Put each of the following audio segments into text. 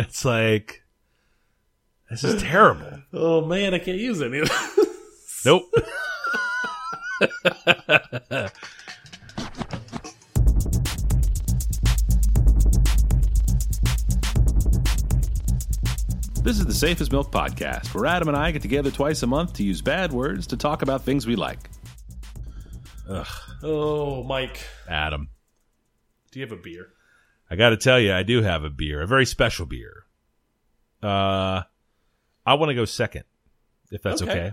It's like this is terrible. Oh man, I can't use any of this. Nope. This is the Safest Milk Podcast, where Adam and I get together twice a month to use bad words to talk about things we like. Ugh, Oh, Mike, Adam. do you have a beer? I got to tell you, I do have a beer, a very special beer. Uh, I want to go second, if that's okay. Okay.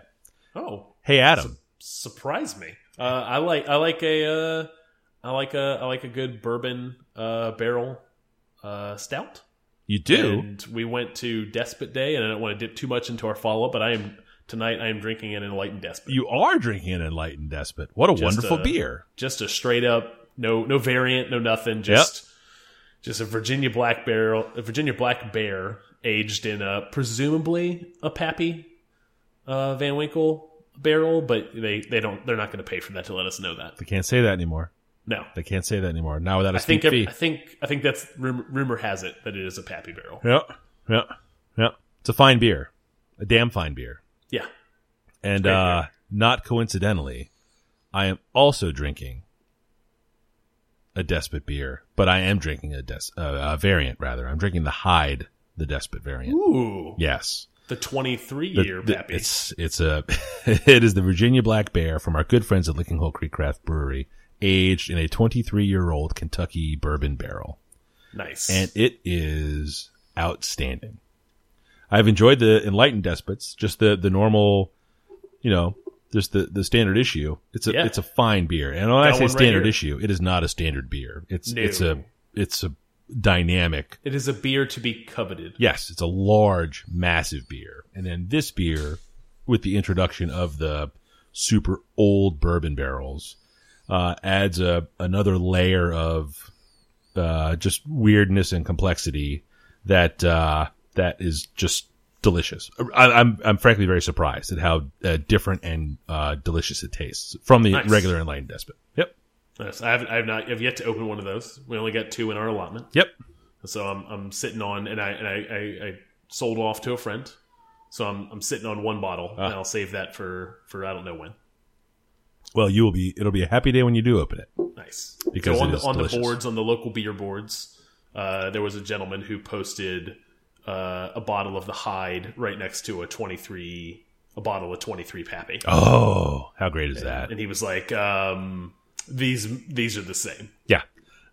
Oh, Hey, Adam. surprise me. Uh, I like I like a uh, I like a I like a good bourbon uh, barrel uh, stout. You do? And we went to Despot Day, and I don't want to dip too much into our follow up, but I am tonight. I am drinking an enlightened Despot. You are drinking an enlightened despot. What a Just wonderful a- beer. just a straight up no no variant, no nothing. Just just a Virginia black barrel, a Virginia black bear aged in a presumably a Pappy uh, Van Winkle barrel, but they they don't they're not going to pay for that to let us know that. They can't say that anymore. No, They can't say that anymore. Now without a I think fee. I think I think that's rumor, rumor has it that it is a Pappy barrel. Yeah, yeah, yeah. It's a fine beer, a damn fine beer. Yeah, And uh, beer. not coincidentally, I am also drinking a despot beer, but I am drinking a, des- uh, a variant rather. I'm drinking the Hyde, the despot variant. ooh, Yes. the twenty three year the- it's it's a it is the Virginia Black Bear from our good friends at Lickinghole Creek Craft Brewery, aged in a 23 year old Kentucky bourbon barrel, nice. and it is outstanding. I've enjoyed the Enlightened Despots, just the the normal, you know, just the the standard issue. It's a Yeah. it's a fine beer, and when I say one right standard issue, it is not a standard beer. It's No. it's a it's a dynamic it is a beer to be coveted. Yes, it's a large, massive beer. And then this beer, with the introduction of the super old bourbon barrels, uh, adds a another layer of uh, just weirdness and complexity that uh, that is just delicious. I, I'm I'm frankly very surprised at how uh, different and uh, delicious it tastes from the Nice. regular enlightened despot. Yep, Nice. I have I have not I've yet to open one of those. We only got two in our allotment. yep. So I'm I'm sitting on and I and I, I, I sold off to a friend. So I'm I'm sitting on one bottle Ah. and I'll save that for for I don't know when. Well, you will be. It'll be a happy day when you do open it. Nice. Because so on the on the boards on the local beer boards, uh, there was a gentleman who posted uh, a bottle of the hide right next to a 23 a bottle of 23 Pappy. Oh, how great is that? And he was like um, these these are the same. Yeah.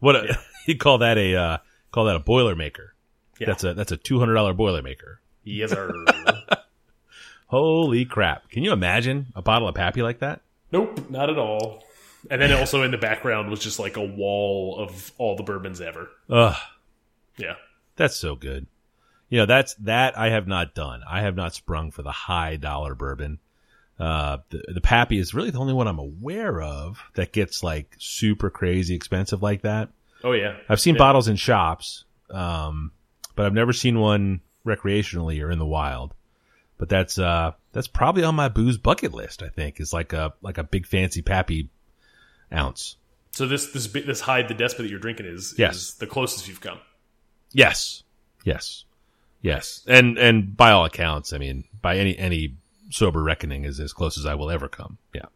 What a you call that a uh, call that a boiler maker. Yeah. That's a that's a two hundred dollar boiler maker. Yes sir. Holy crap! Can you imagine a bottle of Pappy like that? Nope, not at all. And then also in the background was just like a wall of all the bourbons ever. Ugh, Yeah. that's so good. You know, that's that I have not done. I have not sprung for the high dollar bourbon. Uh, the, the Pappy is really the only one I'm aware of that gets like super crazy expensive like that. Oh yeah. I've seen Yeah. bottles in shops, um, but I've never seen one recreationally or in the wild. But that's uh, that's probably on my booze bucket list. I think is like a like a big fancy pappy ounce. So this this this hide the despot that you're drinking is Yes. is the closest you've come. Yes, yes, yes. And and by all accounts, I mean by any any sober reckoning, is as close as I will ever come. Yeah,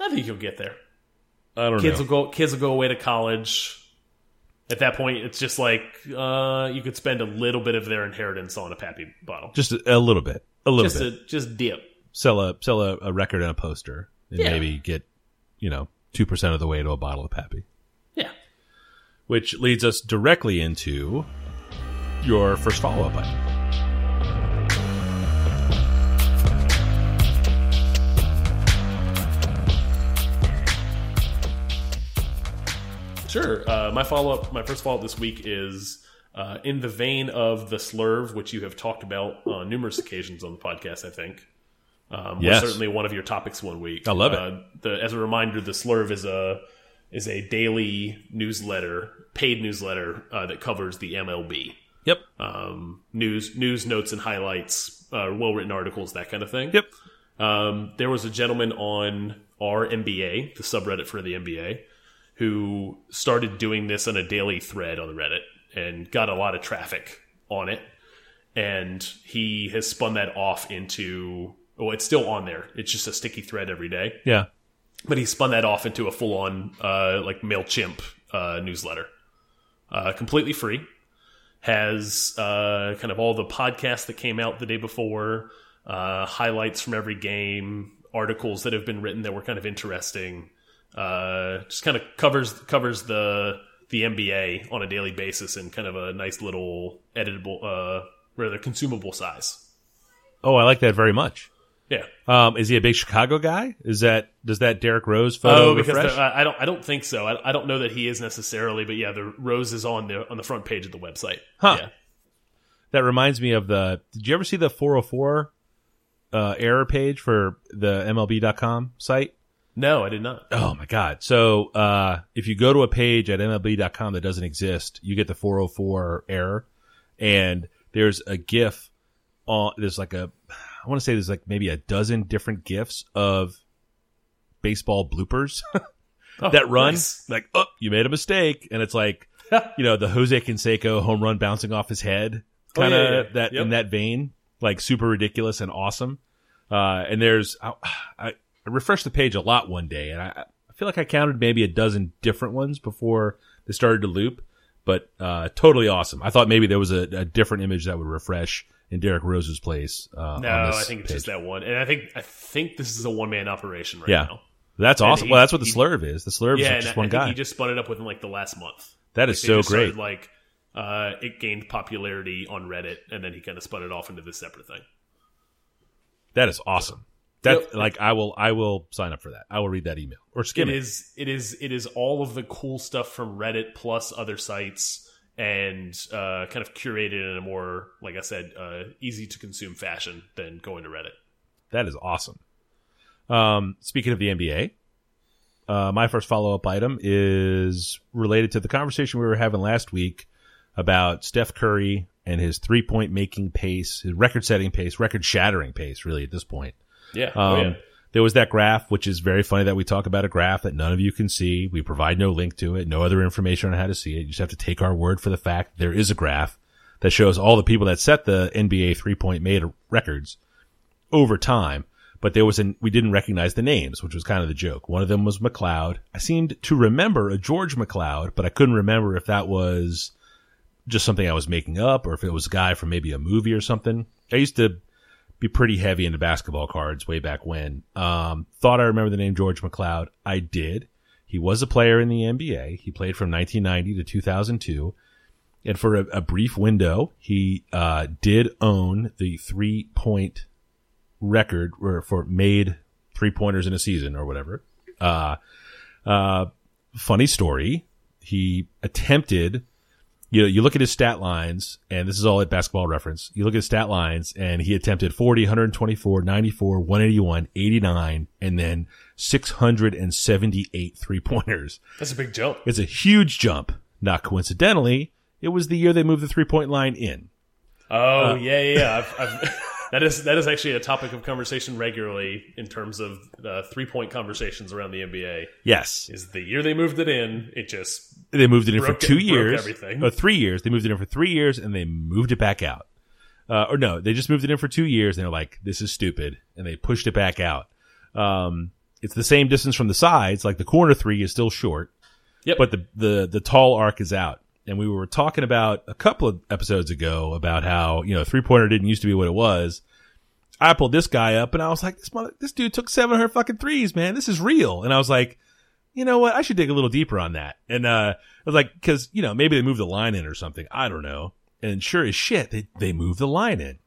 I think you'll get there. I don't Kids know. will go kids will go away to college. At that point, it's just like uh, you could spend a little bit of their inheritance on a Pappy bottle. Just a, a little bit, a little Just bit. a just dip. sell a sell a, a record and a poster, and Yeah. maybe get you know two percent of the way to a bottle of Pappy. Yeah. which leads us directly into your first follow up button. Sure. Uh, my follow up, my first follow up this week is uh, in the vein of the slurve, which you have talked about on numerous occasions on the podcast. I think. Um, was Yes. certainly one of your topics one week. I love it. Uh, the, as a reminder, the slurve is a is a daily newsletter, paid newsletter uh, that covers the MLB. Yep. Um, news, news notes and highlights, uh, well written articles, that kind of thing. Yep. Um, there was a gentleman on r/NBA, the subreddit for the NBA, who started doing this on a daily thread on the Reddit and got a lot of traffic on it, and he has spun that off into. Oh, it's still on there. It's just a sticky thread every day. Yeah. But he spun that off into a full on uh, like Mailchimp uh, newsletter, uh, completely free. Has uh, kind of all the podcasts that came out the day before, uh, highlights from every game, articles that have been written that were kind of interesting. Uh, just kind of covers covers the the NBA on a daily basis in kind of a nice little editable, uh, rather consumable size. Oh, I like that very much. Yeah. Um, is he a big Chicago guy? Is that does that Derrick Rose photo Oh, because refresh? the, I I don't I don't think so. I, I don't know that he is necessarily, but yeah, the rose is on the on the front page of the website. Huh. Yeah. that reminds me of the. Did you ever see the 404 uh, error page for the MLB.com site? No, I did not. Oh my god! So uh, if you go to a page at MLB.com that doesn't exist, you get the 404 error, and there's a GIF on. There's like a, I want to say there's like maybe a dozen different GIFs of baseball bloopers Oh, that run. nice. Like, oh, you made a mistake, and it's like, you know, the Jose Canseco home run bouncing off his head, Oh, kind of yeah, yeah, yeah. that Yep. in that vein, like super ridiculous and awesome. Uh, and there's, I, I, I refreshed the page a lot one day, and I, I feel like I counted maybe a dozen different ones before they started to loop. But uh, totally awesome. I thought maybe there was a, a different image that would refresh in Derrick Rose's place. Uh, No, on this I think it's page. just that one, and I think I think this is a one man operation right Yeah. now. That's and awesome. he- well, that's what the he- slurve is. The slurve Yeah, is just one I think guy. he just spun it up within like the last month. that is They so great. started, like uh, it gained popularity on Reddit, and then he kind of spun it off into this separate thing. That is awesome. That Yep. like I will I will sign up for that. I will read that email or skim It it. is it is it is all of the cool stuff from Reddit plus other sites and uh, kind of curated in a more like I said uh, easy to consume fashion than going to Reddit. That is awesome. Um, speaking of the NBA, uh, my first follow up item is related to the conversation we were having last week about Steph Curry and his three point making pace, his record setting pace, record shattering pace, really at this point. Yeah, Um, oh, yeah. There was that graph, which is very funny that we talk about a graph that none of you can see. We provide no link to it, no other information on how to see it. You just have to take our word for the fact there is a graph that shows all the people that set the NBA three point made records over time. But there was an, we didn't recognize the names, which was kind of the joke. One of them was McCloud. I seemed to remember a George McCloud, but I couldn't remember if that was just something I was making up or if it was a guy from maybe a movie or something. I used to be pretty heavy into basketball cards way back when. Um, thought I remember the name George McCloud. I did. He was a player in the NBA. He played from 1990 to 2002. And for a, a brief window, he uh, did own the three point record or for made three pointers in a season or whatever. Uh, uh, funny story. He attempted you know, you look at his stat lines, and this is all at basketball reference. You look at his stat lines, and he attempted 40, 124, 94, 181, 89, and then 678 three pointers. That's a big jump. It's a huge jump. Not coincidentally, it was the year they moved the three point line in. Oh uh, yeah, yeah. yeah. I've, I've, that is that is actually a topic of conversation regularly in terms of uh, three point conversations around the NBA. Yes. Is the year they moved it in? It just They moved it in for two broke years. everything. Uh, three years. They moved it in for three years, and they moved it back out. Uh, or no, they just moved it in for two years, and they're like, "This is stupid," and they pushed it back out. Um, it's the same distance from the sides. Like the corner three is still short, Yep. but the the the tall arc is out. And we were talking about a couple of episodes ago about how you know three pointer didn't used to be what it was. I pulled this guy up, and I was like, "This mother, this dude took seven hundred fucking threes, man. This is real." And I was like, you know what? I should dig a little deeper on that. And, uh, I was like, cause, you know, maybe they moved the line in or something. I don't know. And sure as shit, they, they moved the line in.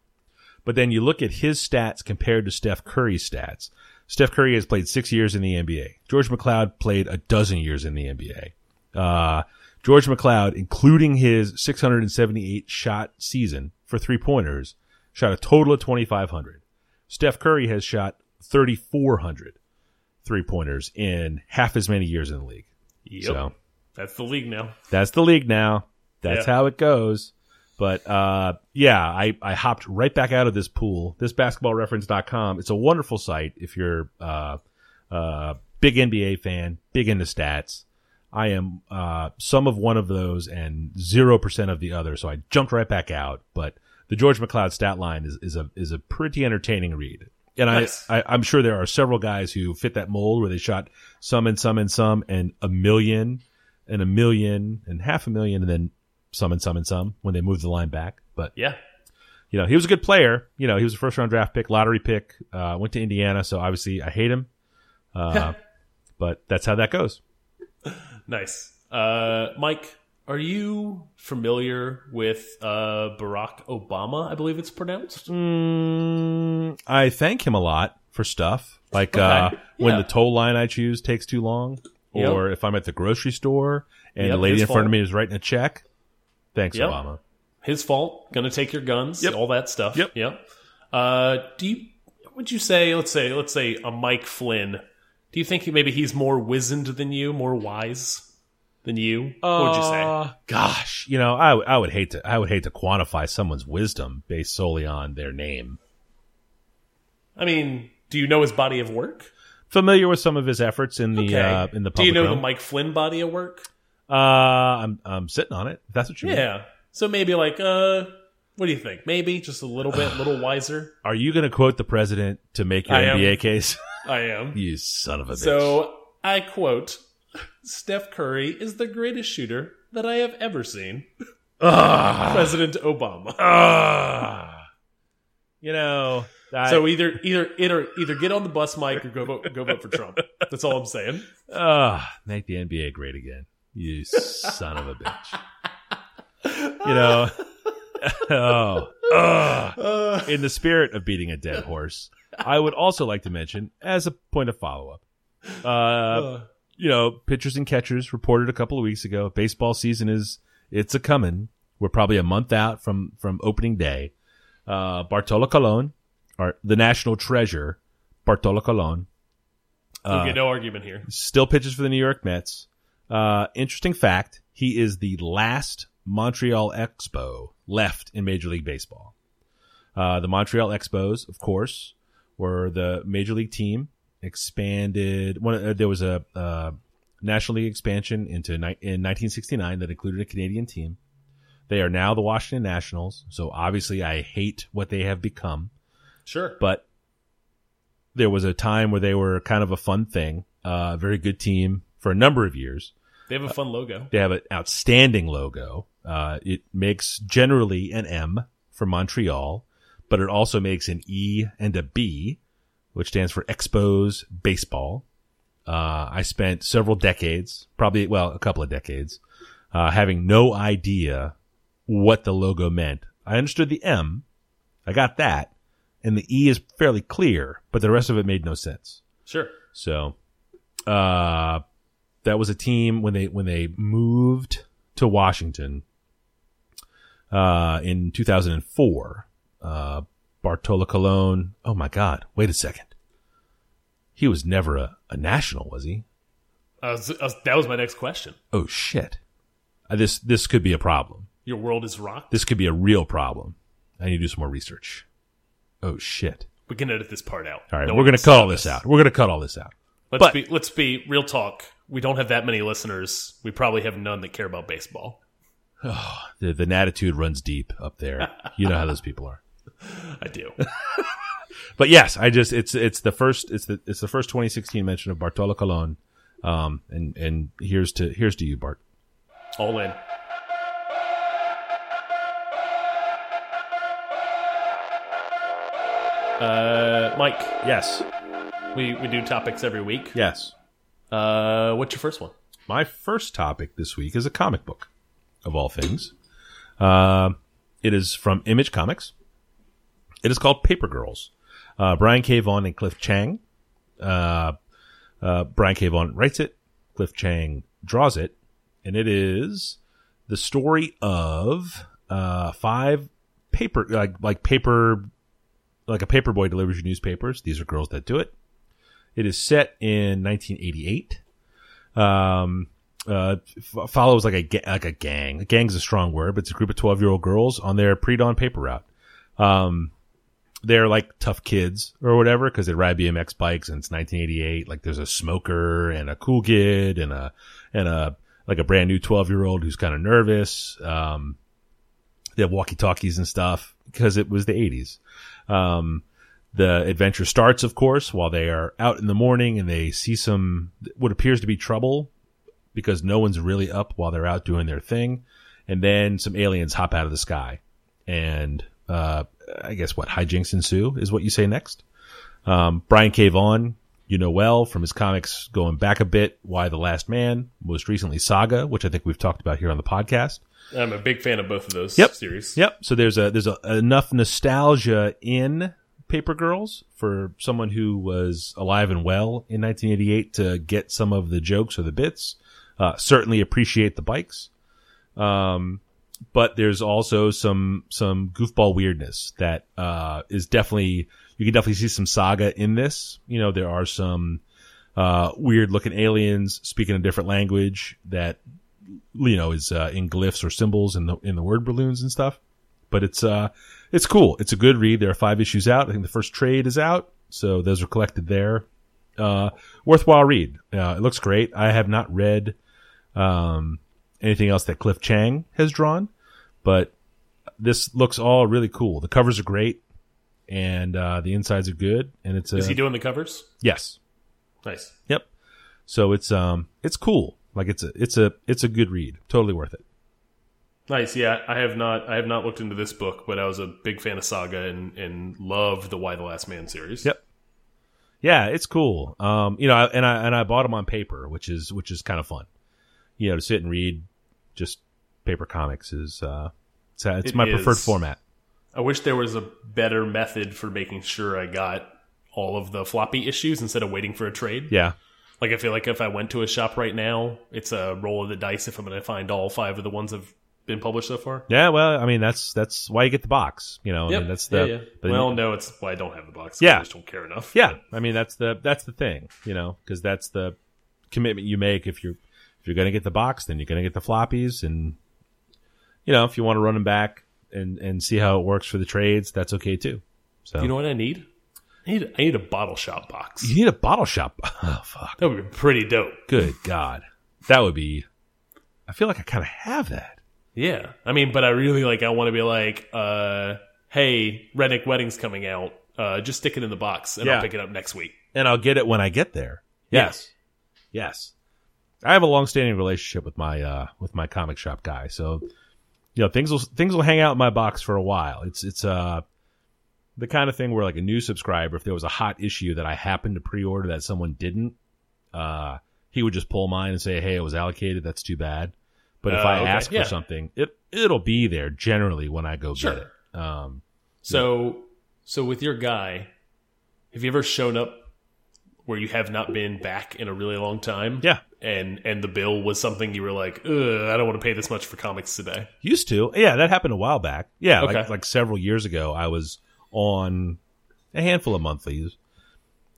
But then you look at his stats compared to Steph Curry's stats. Steph Curry has played six years in the NBA. George McCloud played a dozen years in the NBA. Uh, George McCloud, including his 678 shot season for three pointers, shot a total of 2,500. Steph Curry has shot 3,400 three pointers in half as many years in the league. yep. So That's the league now. that's the league now. That's Yeah. how it goes. But uh, yeah, I, I hopped right back out of this pool. This basketballreference.com. It's a wonderful site if you're uh, uh, big NBA fan, big into stats. I am uh, some of one of those and zero percent of the other. So I jumped right back out. But the George McCloud stat line is, is a is a pretty entertaining read. And Nice. I, I I'm sure there are several guys who fit that mold where they shot some and some and some and a million and a million and half a million and then some and some and some when they moved the line back. But Yeah. you know, he was a good player. You know, he was a first round draft pick, lottery pick, uh, went to Indiana. So obviously I hate him. Uh, but that's how that goes. Nice. Uh, Mike, are you familiar with uh, Barack Obama? I believe it's pronounced. Mm, I thank him a lot for stuff like Okay. uh, when the toll line I choose takes too long, Yep. or if I'm at the grocery store and Yep, the lady in front of me is writing a check. Thanks, Yep. Obama. His fault. Gonna take your guns. Yep. All that stuff. Yep. Yep. Uh, do you? Would you say? Let's say. Let's say a Mike Flynn. Do you think maybe he's more wizened than you, more wise than you? what would you say? Uh, Gosh, you know, I I would hate to I would hate to quantify someone's wisdom based solely on their name. I mean, do you know his body of work? Familiar with some of his efforts in the Okay. uh, in the do you know the. Mike Flynn body of work? Uh, I'm I'm sitting on it. That's what you mean. Yeah. So maybe like, uh, what do you think? Maybe just a little bit, a little wiser. Are you going to quote the president to make your I am. NBA case? I am. you son of a bitch. So I quote: "Steph Curry is the greatest shooter that I have ever seen." Ah. President Obama. Ah. you know, I, So either either either either get on the bus, Mike, or go vote go vote for Trump. That's all I'm saying. ah, make the NBA great again. You son of a bitch. You know, oh, ugh. Uh, in the spirit of beating a dead horse, I would also like to mention, as a point of follow up, uh, uh, you know, pitchers and catchers reported a couple of weeks ago. Baseball season is it's a coming. We're probably a month out from from opening day. Uh, Bartolo Colon, or the national treasure, Bartolo Colon, you get no argument here. still pitches for the New York Mets. Uh, interesting fact: he is the last Montreal Expo left in Major League Baseball. Uh, the Montreal Expos, of course, were the major league team expanded. One, uh, there was a uh, National League expansion into ni- in 1969 that included a Canadian team. They are now the Washington Nationals, so obviously I hate what they have become Sure. but there was a time where they were kind of a fun thing, uh, a very good team for a number of years. They have a fun logo. They have an outstanding logo. Uh, it makes generally an M for Montreal, but it also makes an E and a B, which stands for Expos Baseball. Uh, I spent several decades, probably, well, a couple of decades, uh, having no idea what the logo meant. I understood the M. I got that. And the E is fairly clear, but the rest of it made no sense. Sure. So, uh, that was a team when they when they moved to Washington, uh, in 2004. Uh, Bartolo Colon. Oh my God! Wait a second. He was never a, a national, was he? I was, I was, that was my next question. Oh shit! Uh, this this could be a problem. Your world is rocked. This could be a real problem. I need to do some more research. Oh shit! We can edit this part out. All right, No we're gonna cut all this out. We're gonna cut all this out. Let's But- be let's be real talk. We don't have that many listeners. We probably have none that care about baseball. Oh, The the attitude runs deep up there. You know how those people are. I do. But yes, I just it's it's the first it's the it's the first 2016 mention of Bartolo Colon. Um and and here's to here's to you Bart. All in. Uh, Mike, Yes. we, we do topics every week. Yes. Uh, what's your first one? My first topic this week is a comic book of all things. Uh, it is from Image Comics. It is called Paper Girls. Uh, Brian K. Vaughan and Cliff Chiang. Uh, uh, Brian K. Vaughan writes it. Cliff Chiang draws it. And it is the story of uh, five paper, like, like paper, like a paper boy delivers your newspapers. These are girls that do it. It is set in 1988 um, uh, follows like a like a gang. A gang's a strong word, but it's a group of twelve year old girls on their pre dawn paper route. Um, they're like tough kids or whatever because they ride BMX bikes and it's 1988. Like there's a smoker and a cool kid and a and a like a brand new 12 year old who's kind of nervous. Um, they have walkie talkies and stuff because it was the 80s. Um, the adventure starts, of course, while they are out in the morning and they see some what appears to be trouble because no one's really up while they're out doing their thing. And then some aliens hop out of the sky. And uh, I guess what hijinks ensue is what you say next. Um, Brian K. Vaughan, you know well from his comics going back a bit, Y the Last Man, most recently Saga, which I think we've talked about here on the podcast. I'm a big fan of both of those Yep. series. Yep. So there's a there's a, enough nostalgia in Paper Girls for someone who was alive and well in 1988 to get some of the jokes or the bits. Uh, certainly appreciate the bikes. Um, but there's also some some goofball weirdness that uh, is definitely you can definitely see some saga in this. You know, there are some uh, weird looking aliens speaking a different language that you know is uh, in glyphs or symbols in the in the word balloons and stuff. But it's uh it's cool. It's a good read. There are five issues out. I think the first trade is out, so those are collected there. Uh, worthwhile read. Uh, it looks great. I have not read um, anything else that Cliff Chiang has drawn, but this looks all really cool. The covers are great, and uh, the insides are good. And it's a Is he doing the covers? yes, Nice. yep. So it's um it's cool. Like it's a it's a it's a good read. Totally worth it. Nice. Yeah, I have not I have not looked into this book, but I was a big fan of Saga and and loved the Y the Last Man series. Yep. Yeah, it's cool. Um, you know, I- and I and I bought them on paper, which is which is kind of fun. You know, to sit and read just paper comics is uh, it's, uh, it's It my preferred format. I wish there was a better method for making sure I got all of the floppy issues instead of waiting for a trade. Yeah, Like I feel like if I went to a shop right now, it's a roll of the dice if I'm going to find all five of the ones that have been published so far. yeah. Well, I mean, that's that's why you get the box. You know, I mean, that's the yeah, yeah. but- well, no, it's why I don't have the box. Yeah. I just don't care enough. yeah. I mean, that's the that's the thing. You know, because that's the commitment you make if you're if you're gonna get the box, then you're gonna get the floppies, and you know, if you want to run them back and and see how it works for the trades, that's okay too. So You know what I need? I need I need a bottle shop box. you need a bottle shop. Oh fuck. That would be pretty dope. Good God. That would be. I feel like I kind of have that. Yeah, I mean, but I really like. I want to be like, uh, hey, Redneck Wedding's coming out. Uh, just stick it in the box, and Yeah. I'll pick it up next week. And I'll get it when I get there. Yeah. Yes. Yes. I have a long-standing relationship with my uh with my comic shop guy. So, you know, things will things will hang out in my box for a while. It's it's uh the kind of thing where like a new subscriber if there was a hot issue that I happened to pre-order that someone didn't, uh he would just pull mine and say, "Hey, it was allocated. That's too bad." But if Oh, I okay. ask Yeah. for something, it it'll be there generally when I go Sure. get it. Um So, so with your guy, have you ever shown up where you have not been back in a really long time? yeah. and and the bill was something you were like, Ugh, I don't want to pay this much for comics today. Used to. Yeah, that happened a while back. Yeah, like Okay. like several years ago I was on a handful of monthlies.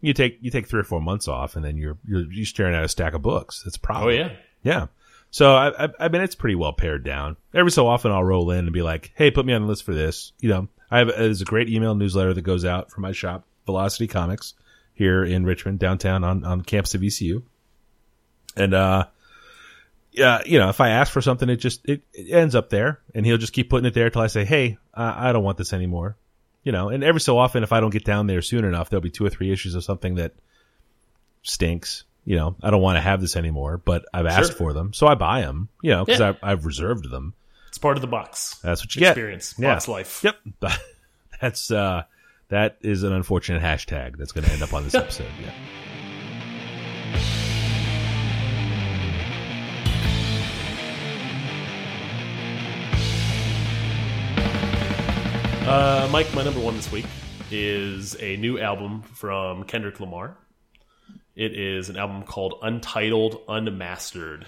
You take you take three or four months off and then you're you're you're staring at a stack of books. That's a Oh yeah, Yeah. So I, I I mean it's pretty well pared down. Every so often I'll roll in and be like, "Hey, put me on the list for this." You know, I have there's a great email newsletter that goes out from my shop, Velocity Comics, here in Richmond, downtown on on campus of VCU. And uh yeah, you know, if I ask for something, it just it, it ends up there, and he'll just keep putting it there till I say, "Hey, I, I don't want this anymore." You know, and every so often, if I don't get down there soon enough, there'll be two or three issues of something that stinks. You know, I don't want to have this anymore, but I've asked Sure. for them, so I buy them. You know, because Yeah. I've reserved them. it's part of the box That's what you get. experience. Yeah. Box life. Yep, that's uh, that is an unfortunate hashtag that's going to end up on this episode. Yeah. Uh, Mike, my number one this week is a new album from Kendrick Lamar. It is an album called Untitled Unmastered,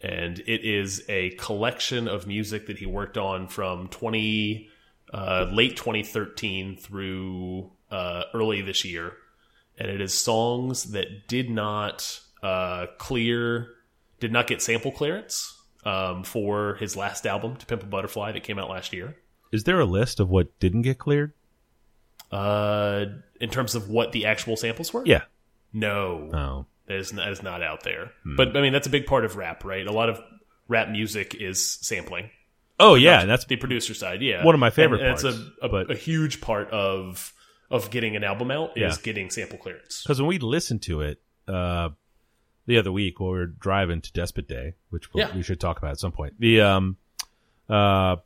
and it is a collection of music that he worked on from twenty uh, late 2013 through uh, early this year, and it is songs that did not uh, clear, did not get sample clearance um, for his last album, To Pimp a Butterfly, that came out last year. Is there a list of what didn't get cleared? Uh, in terms of what the actual samples were? Yeah. No. Oh. that is that is not out there. Hmm. But I mean, that's a big part of rap, right? A lot of rap music is sampling. Oh yeah, and that's the producer side, yeah. One of my favorite and, and parts, it's a, a, but- a huge part of of getting an album out is Yeah. getting sample clearance. because when we listened to it uh, the other week while we were driving to Despot Day, which we'll, Yeah. we should talk about at some point, the um, uh,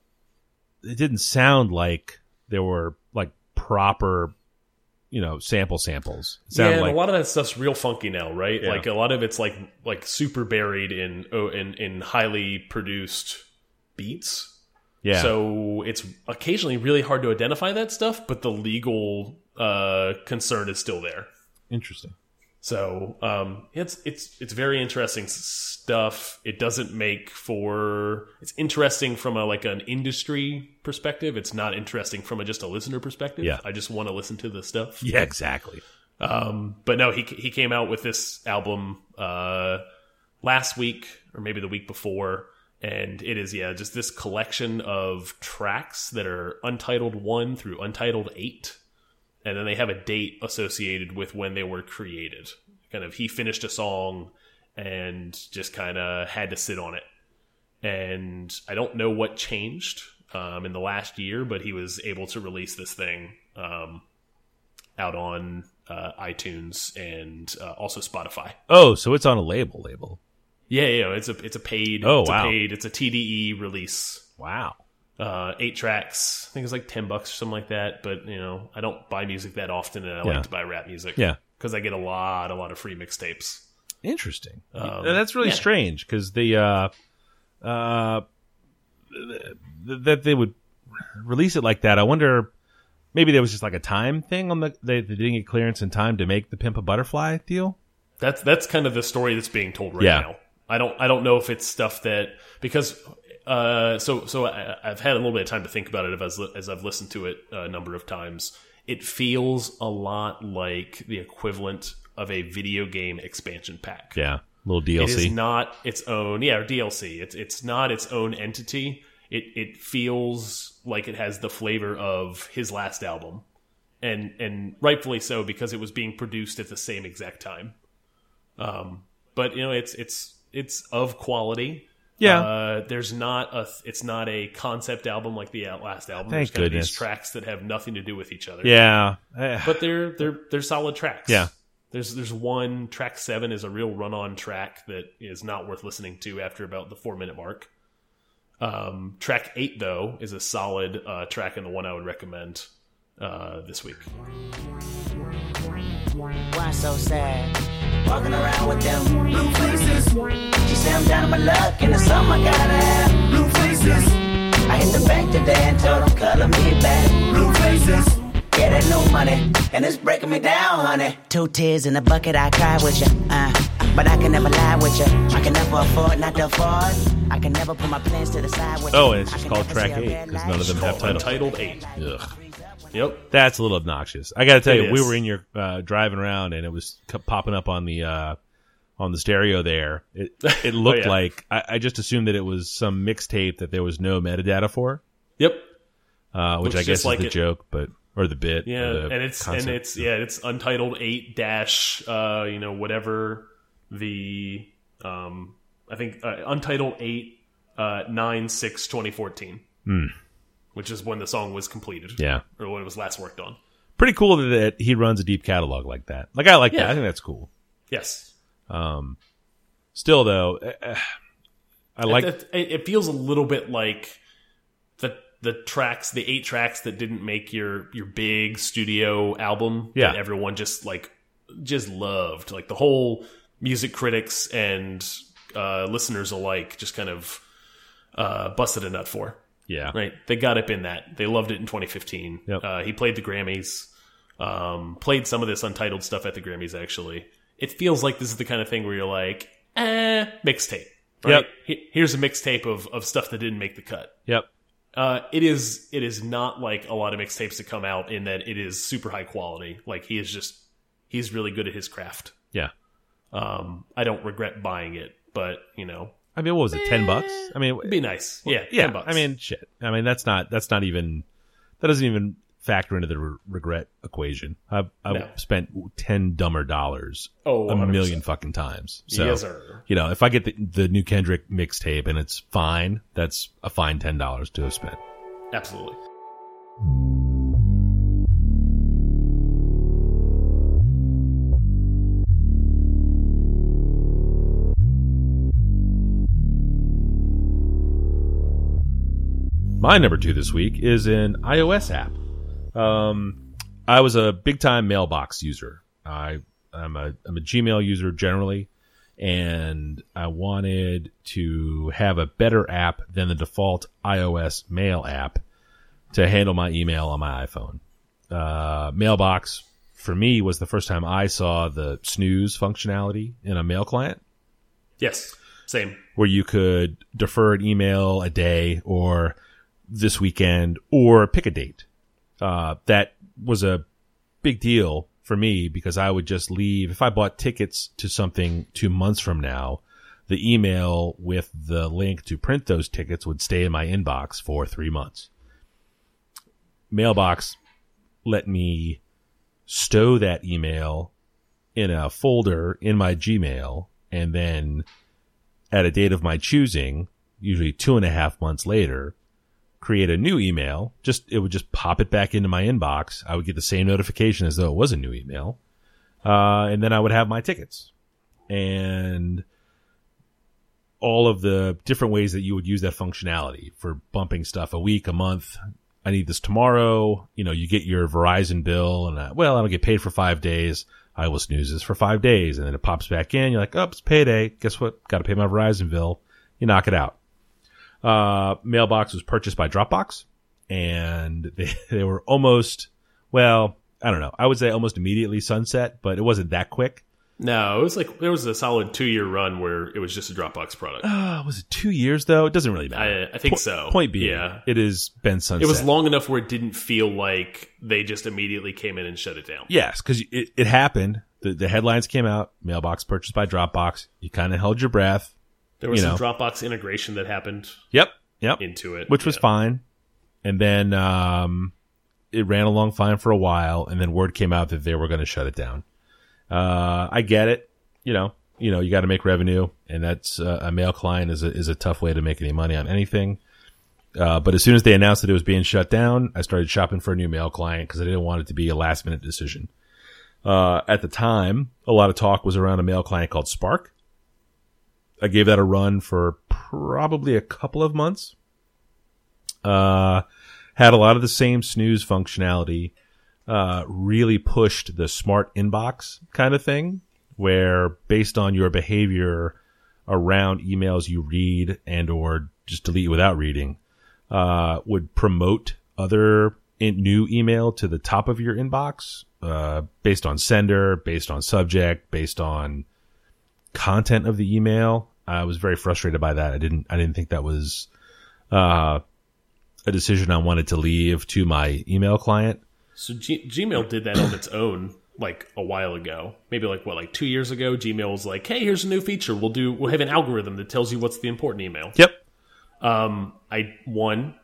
it didn't sound like there were like proper, you know, sample samples. Yeah, and like a lot of that stuff's real funky now, right? Yeah. Like a lot of it's like like super buried in oh, in in highly produced beats. yeah, So it's occasionally really hard to identify that stuff, but the legal uh, concern is still there. interesting. So um, it's it's it's very interesting stuff. It doesn't make for it's interesting from a like an industry perspective. It's not interesting from a just a listener perspective. Yeah. I just want to listen to the stuff. Yeah, exactly. Um, but no, he he came out with this album uh, last week or maybe the week before, and it is yeah just this collection of tracks that are untitled one through untitled eight, and then they have a date associated with when they were created. Kind of he finished a song and just kind of had to sit on it, and I don't know what changed um, in the last year, but he was able to release this thing. Um, out on uh, iTunes and uh, also Spotify. Oh, so it's on a label. Label. Yeah, yeah, it's a it's a paid. Oh, it's wow. a paid. It's a TDE release. Wow. Uh, eight tracks. I think it's like ten bucks or something like that. But you know, I don't buy music that often, and I Yeah. like to buy rap music. Yeah. because I get a lot, a lot of free mixtapes. Interesting. Um, that's really yeah. strange because the uh, uh, th- that they would release it like that. I wonder. Maybe there was just like a time thing on the they, they didn't get clearance in time to make the Pimp a Butterfly deal. That's that's kind of the story that's being told right Yeah. now. I don't I don't know if it's stuff that because uh, so so I, I've had a little bit of time to think about it as as I've listened to it a number of times. It feels a lot like the equivalent of a video game expansion pack. Yeah, little DLC. It is not its own, yeah, or DLC. It's it's not its own entity. It it feels like it has the flavor of his last album, and and rightfully so because it was being produced at the same exact time. Um, but you know, it's it's it's of quality. Yeah. uh, there's not a it's not a concept album like the last album. Thank there's goodness. these tracks that have nothing to do with each other yeah, but they're they're they're solid tracks. Yeah. There's there's one track seven is a real run on track that is not worth listening to after about the four minute mark. Um, track eight though is a solid uh, track and the one I would recommend uh, this week. Why so sad? Walking around with them blue faces. She say I'm down on my luck, and it's something I gotta have. Blue faces. I hit the bank today and told them color me back. Blue faces. Yeah, that new money, and it's breaking me down, honey. Two tears in a bucket, I cry with you. Uh, but I can never lie with you. I can never afford not to afford. I can never put my plans to the side with you. Oh, and it's just called track eight, because none of them have Called title. Untitled eight. ugh. Yep. That's a little obnoxious. I got to tell It you, we were in your uh, driving around, and it was popping up on the uh, on the stereo. There, it it looked Oh, yeah. like I, I just assumed that it was some mixtape that there was no metadata for, Yep. uh, which Looks I guess is like the it. joke, but or the bit. Yeah, the and it's concept. and it's yeah, it's untitled eight dash uh, you know whatever the um I think uh, untitled eight uh nine six twenty fourteen, which is when the song was completed. Yeah, or when it was last worked on. pretty cool that, he runs a deep catalog like that. Like I like that. I think that's cool. Yes, Um Still though, uh, I like it, it, it feels a little bit like the the tracks, the eight tracks that didn't make your your big studio album. Yeah. that everyone just like just loved. Like the whole music critics and uh, listeners alike just kind of uh, busted a nut for. Yeah, Right, they got up in that. They loved it in 2015. Yep. Uh, he played the Grammys, um, played some of this untitled stuff at the Grammys. Actually, it feels like this is the kind of thing where you're like, eh, mixtape. Right? Yep. Here's a mixtape of of stuff that didn't make the cut. yep, Uh, it is it is not like a lot of mixtapes that come out in that it is super high quality. Like he is just he's really good at his craft. yeah. Um, I don't regret buying it, but you know, I mean, what was it? Ten bucks? Eh, I mean, it'd be nice. Yeah, yeah. 10 bucks. I mean, shit. I mean, that's not that's not even that doesn't even factor into the re regret equation. I've, I've No. spent ten dumber dollars Oh, a 100%. million fucking times. So, yes, sir. you know, if I get the, the new Kendrick mixtape and it's fine, that's a fine ten dollars to have spent. Absolutely. My number two this week is an iOS app. Um, I was a big time mailbox user. I I'm a I'm a Gmail user generally, and I wanted to have a better app than the default iOS mail app to handle my email on my iPhone. Uh, mailbox for me was the first time I saw the snooze functionality in a mail client Yes. Same. where you could defer an email a day or this weekend or pick a date. Uh, that was a big deal for me because I would just leave if I bought tickets to something two months from now. The email with the link to print those tickets would stay in my inbox for three months. Mailbox let me stow that email in a folder in my Gmail and then at a date of my choosing, usually two and a half months later, create a new email. Just it would just pop it back into my inbox. I would get the same notification as though it was a new email, uh, and then I would have my tickets and all of the different ways that you would use that functionality for bumping stuff a week, a month. I need this tomorrow. You know, you get your Verizon bill, and uh, well, I don't get paid for five days. I will snooze this for five days, and then it pops back in. You're like, oh, it's payday. Guess what? Got to pay my Verizon bill. You knock it out. Uh, mailbox was purchased by Dropbox, and they they were almost well, I don't know. I would say almost immediately sunset, but it wasn't that quick. No, it was like there was a solid two year run where it was just a Dropbox product. Uh, was it two years though? It doesn't really matter. I, I think Po- so. Point being, yeah. it has been sunset. It was long enough where it didn't feel like they just immediately came in and shut it down. Yes, because it, it happened. The, the headlines came out. Mailbox purchased by Dropbox. You kind of held your breath. There was some know. Dropbox integration that happened Yep. Yep. into it, which was fine. And then um, it ran along fine for a while, and then word came out that they were going to shut it down. Uh, I get it. You know, you know, you got to make revenue, and that's uh, a mail client is a is a tough way to make any money on anything. Uh, but as soon as they announced that it was being shut down, I started shopping for a new mail client because I didn't want it to be a last minute decision. Uh, at the time, a lot of talk was around a mail client called Spark. I gave that a run for probably a couple of months. Uh, had a lot of the same snooze functionality. Uh, really pushed the smart inbox kind of thing, where based on your behavior around emails you read and or just delete without reading, uh, would promote other new email to the top of your inbox, uh, based on sender, based on subject, based on content of the email. I was very frustrated by that. I didn't, I didn't think that was, uh, a decision I wanted to leave to my email client. So G Gmail did that on its own like a while ago. Maybe like what, like two years ago, Gmail was like, "Hey, here's a new feature. We'll do. We'll have an algorithm that tells you what's the important email." Yep. Um, I one,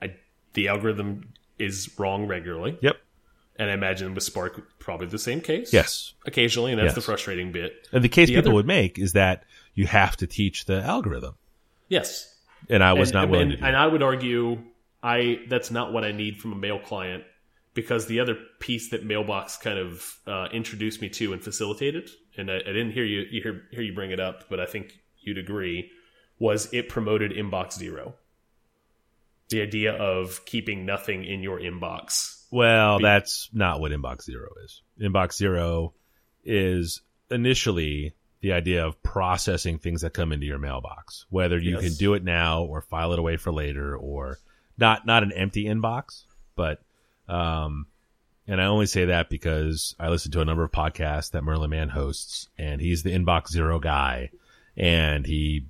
I the algorithm is wrong regularly, Yep. And I imagine with Spark probably the same case. Yes. occasionally, and that's Yes. the frustrating bit. And the case The people other- would make is that you have to teach the algorithm. Yes, And I was and, not willing and, do and. I would argue, I that's not what I need from a mail client because the other piece that Mailbox kind of uh, introduced me to and facilitated, and I, I didn't hear you, you hear, hear you bring it up, but I think you'd agree, was it promoted inbox zero. The idea of keeping nothing in your inbox. Well, that's not what Inbox Zero is. Inbox Zero is initially the idea of processing things that come into your mailbox, whether you Yes. can do it now or file it away for later or not, not an empty inbox, but, um, and I only say that because I listen to a number of podcasts that Merlin Mann hosts and he's the inbox zero guy and he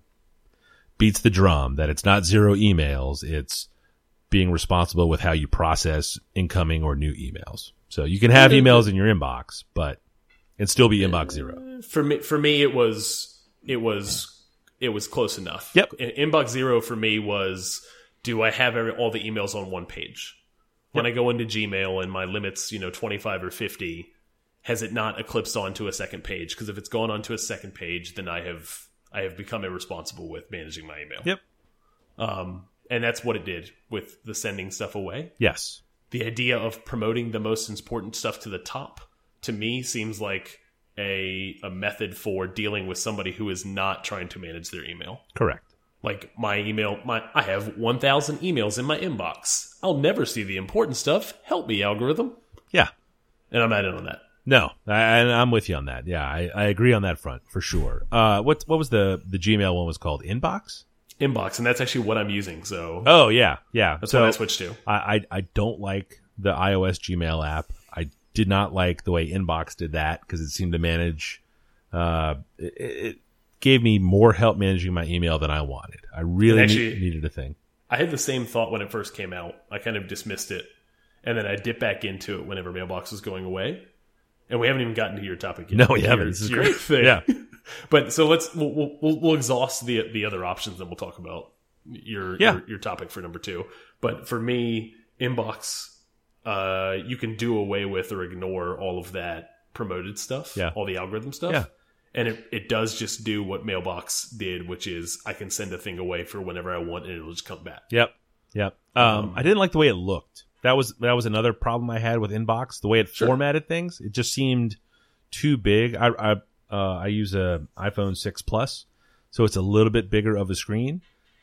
beats the drum that it's not zero emails. It's being responsible with how you process incoming or new emails. So you can have emails in your inbox, but and still be inbox zero. For me, for me, it was it was it was close enough. Yep. In- Inbox zero for me was: Do I have every, all the emails on one page? when I go into Gmail and my limit's you know twenty five or fifty, has it not eclipsed onto a second page? Because if it's gone onto a second page, then I have I have become irresponsible with managing my email. Yep. Um, and that's what it did with the sending stuff away. Yes. The idea of promoting the most important stuff to the top to me seems like a a method for dealing with somebody who is not trying to manage their email. Correct. Like my email, my I have 1000 emails in my inbox. I'll never see the important stuff. Help me algorithm. Yeah. And I'm not in on that. No, I, I'm with you on that. Yeah, I, I agree on that front for sure. Uh, what what was the the Gmail one was called? Inbox. Inbox, and that's actually what I'm using. So Oh yeah, yeah. that's so what I switched to. I, I I don't like the iOS Gmail app. I did not like the way Inbox did that because it seemed to manage. Uh, it, it gave me more help managing my email than I wanted. I really actually- need- needed a thing. I had the same thought when it first came out. I kind of dismissed it, and then I dipped back into it whenever Mailbox was going away. And we haven't even gotten to your topic yet. No, we haven't. This is great. thing. Yeah. but so let's we'll, we'll- we'll exhaust the the other options, and we'll talk about your Yeah. your, your topic for number two. But for me, inbox, uh, you can do away with or ignore all of that promoted stuff, Yeah. all the algorithm stuff. Yeah. And it, it does just do what Mailbox did, which is I can send a thing away for whenever I want and it'll just come back. Yep. Yep. Um, I didn't like the way it looked. That was that was another problem I had with Inbox. The way it Sure. formatted things, it just seemed too big. I I uh, I use a iPhone six plus, so it's a little bit bigger of a screen,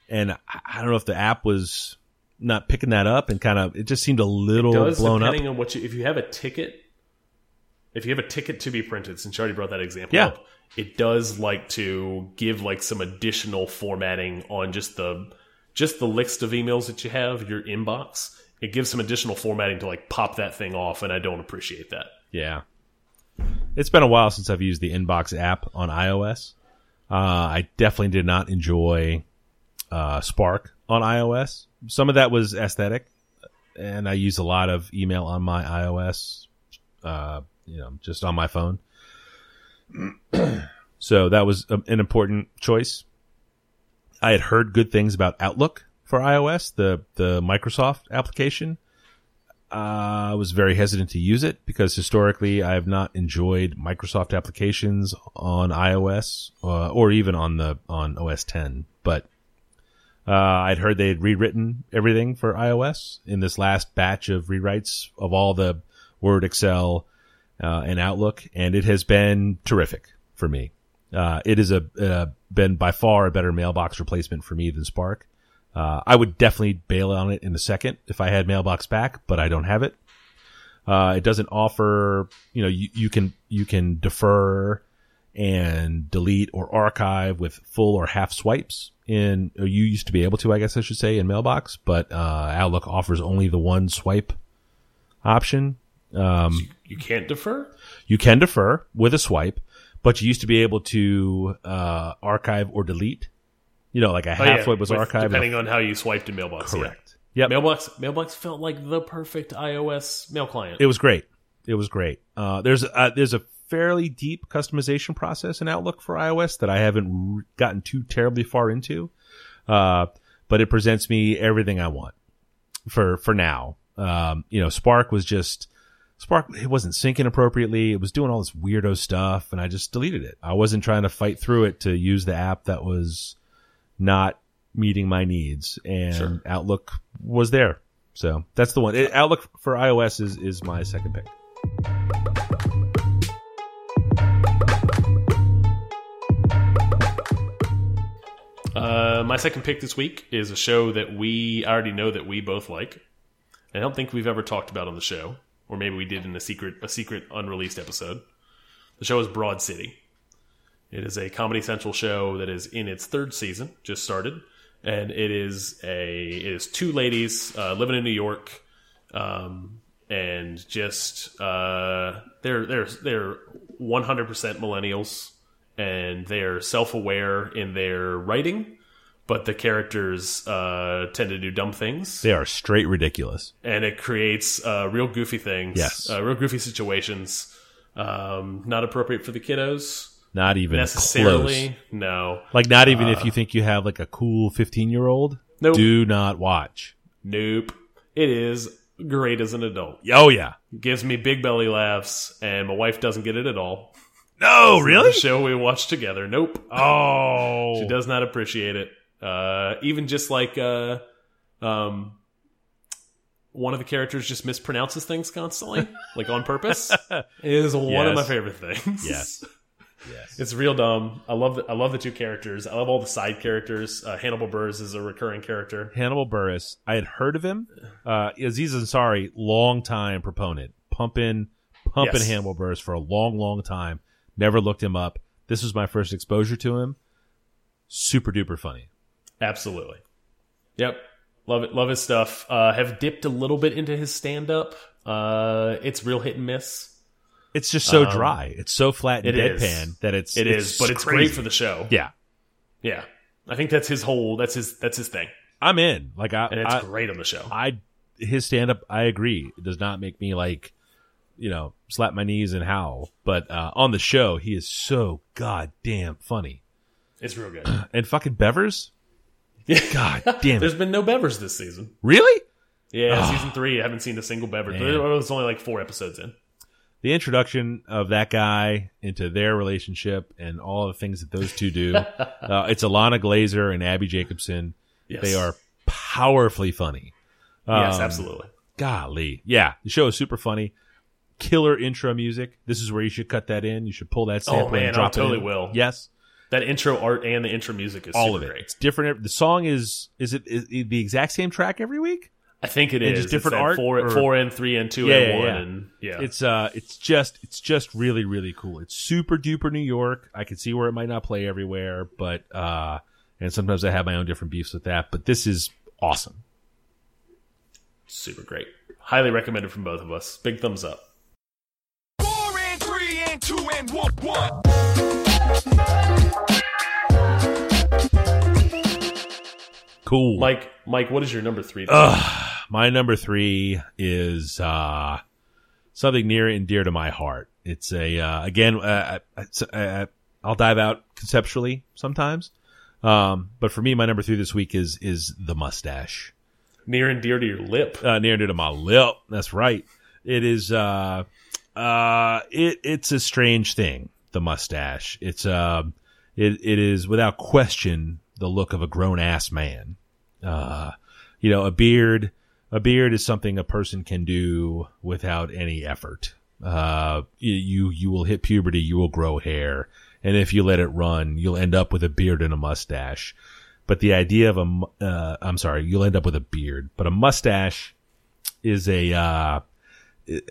and I, I don't know if the app was not picking that up and kind of it just seemed a little does blown up. depending on what you if you have a ticket if you have a ticket to be printed since you already brought that example Yeah. up it does like to give like some additional formatting on just the just the list of emails that you have your inbox it gives some additional formatting to like pop that thing off and i don't appreciate that Yeah. It's been a while since I've used the Inbox app on iOS. Uh, I definitely did not enjoy uh, Spark on iOS. Some of that was aesthetic, and I use a lot of email on my iOS, uh, you know, just on my phone. so that was a, an important choice. I had heard good things about Outlook for iOS, the the Microsoft application. I was very hesitant to use it because historically I have not enjoyed Microsoft applications on iOS uh, or even on the on OS 10. But uh, I'd heard they had rewritten everything for iOS in this last batch of rewrites of all the Word, Excel, uh, and Outlook, and it has been terrific for me. Uh, it is a uh, been by far a better mailbox replacement for me than Spark. Uh, I would definitely bail on it in a second if I had mailbox back, but I don't have it. Uh, it doesn't offer, you know, you, you can, you can defer and delete or archive with full or half swipes in, or you used to be able to, I guess I should say in mailbox, but, uh, Outlook offers only the one swipe option. Um, you can't defer you can defer with a swipe, but you used to be able to, uh, archive or delete. You know, like a Oh, half yeah, was with- archived. depending on how you swiped in mailbox yeah. Correct. Yep. mailbox mailbox felt like the perfect ios mail client It was great. It was great. Uh, there's a, there's a fairly deep customization process in Outlook for iOS that I haven't gotten too terribly far into, uh, but it presents me everything I want for for now. Um, you know, Spark was just Spark. It wasn't syncing appropriately. It was doing all this weirdo stuff, and I just deleted it. I wasn't trying to fight through it to use the app that was not meeting my needs, and Sure. Outlook was there. So that's the one. It, Outlook for iOS is is my second pick. Uh, my second pick this week is a show that we I already know that we both like. I don't think we've ever talked about on the show, or maybe we did in a secret a secret unreleased episode. The show is Broad City. It is a Comedy Central show that is in its third season, just started, and it is a it is two ladies uh, living in New York, um, and just uh, they're they're they're one hundred percent millennials, and they're self aware in their writing, but the characters uh, tend to do dumb things They are straight ridiculous. and it creates uh, real goofy things, Yes. uh, real goofy situations. Um, not appropriate for the kiddos Not even necessarily. close. No, Like not even if you think you have like a cool 15 year old. Nope. Do not watch. nope. It is great as an adult. Oh yeah. Gives me big belly laughs, and my wife doesn't get it at all. No, really? The show we watch together. Nope. Oh, She does not appreciate it. Uh, even just like uh, um, one of the characters just mispronounces things constantly, like on purpose, is one of my favorite things. Yes. Yes. It's real dumb. I love the, I love the two characters. I love all the side characters. Uh, Hannibal Buress is a recurring character. Hannibal Buress. I had heard of him. Uh, Aziz Ansari, long time proponent, pumping, pumping Yes. Hannibal Buress for a long, long time. Never looked him up. This was my first exposure to him. Super duper funny. Absolutely. Yep. Love it. Love his stuff. Uh, have dipped a little bit into his stand up. Uh, it's real hit and miss. It's just so dry. It's so flat and Um, it is. deadpan that it's It is, but it's crazy. great for the show. yeah. Yeah. I think that's his whole. That's his. That's his thing, I'm in. Like I, and it's I, great on the show. I his stand up. I agree. It does not make me like, you know, slap my knees and howl. But uh, on the show, he is so goddamn funny. It's real good. And fucking Bevers, Yeah. God damn It. There's been no Bevers this season. Really? Yeah, season three. I haven't seen a single Bevers. There was only like four episodes in. The introduction of that guy into their relationship and all the things that those two do. uh, it's Ilana Glazer and Abbi Jacobson. Yes. They are powerfully funny. Yes, Um, absolutely. Golly. Yeah, the show is super funny. Killer intro music. This is where you should cut that in. You should pull that sample Oh, man, and I totally it will. Yes. That intro art and the intro music is All super of it. great. It's different. The song is is it, is it the exact same track every week? I think it is. Just different It's art, Four, or- four and three and two Yeah, and yeah, one yeah. and yeah. It's uh it's just it's just really really cool. It's super duper New York. I can see where it might not play everywhere, but uh and sometimes I have my own different beefs with that, but this is awesome. super great. Highly recommended from both of us. Big thumbs up. Four and three and two and one one. Cool. Mike, Mike, what is your number three? My number 3 is uh something near and dear to my heart. It's a uh again uh, it's, uh, I'll dive out conceptually sometimes. Um but for me my number 3 this week is is the mustache. Near and dear to your lip. uh, near and dear to my lip. That's right. It is. Uh, uh, it it's a strange thing. The mustache. It's uh, it it is without question the look of a grown ass man. Uh, you know, a beard. A beard is something a person can do without any effort. Uh, you you will hit puberty. You will grow hair, and if you let it run, you'll end up with a beard and a mustache. But the idea of a uh, I'm sorry, you'll end up with a beard, but a mustache is a, uh, it,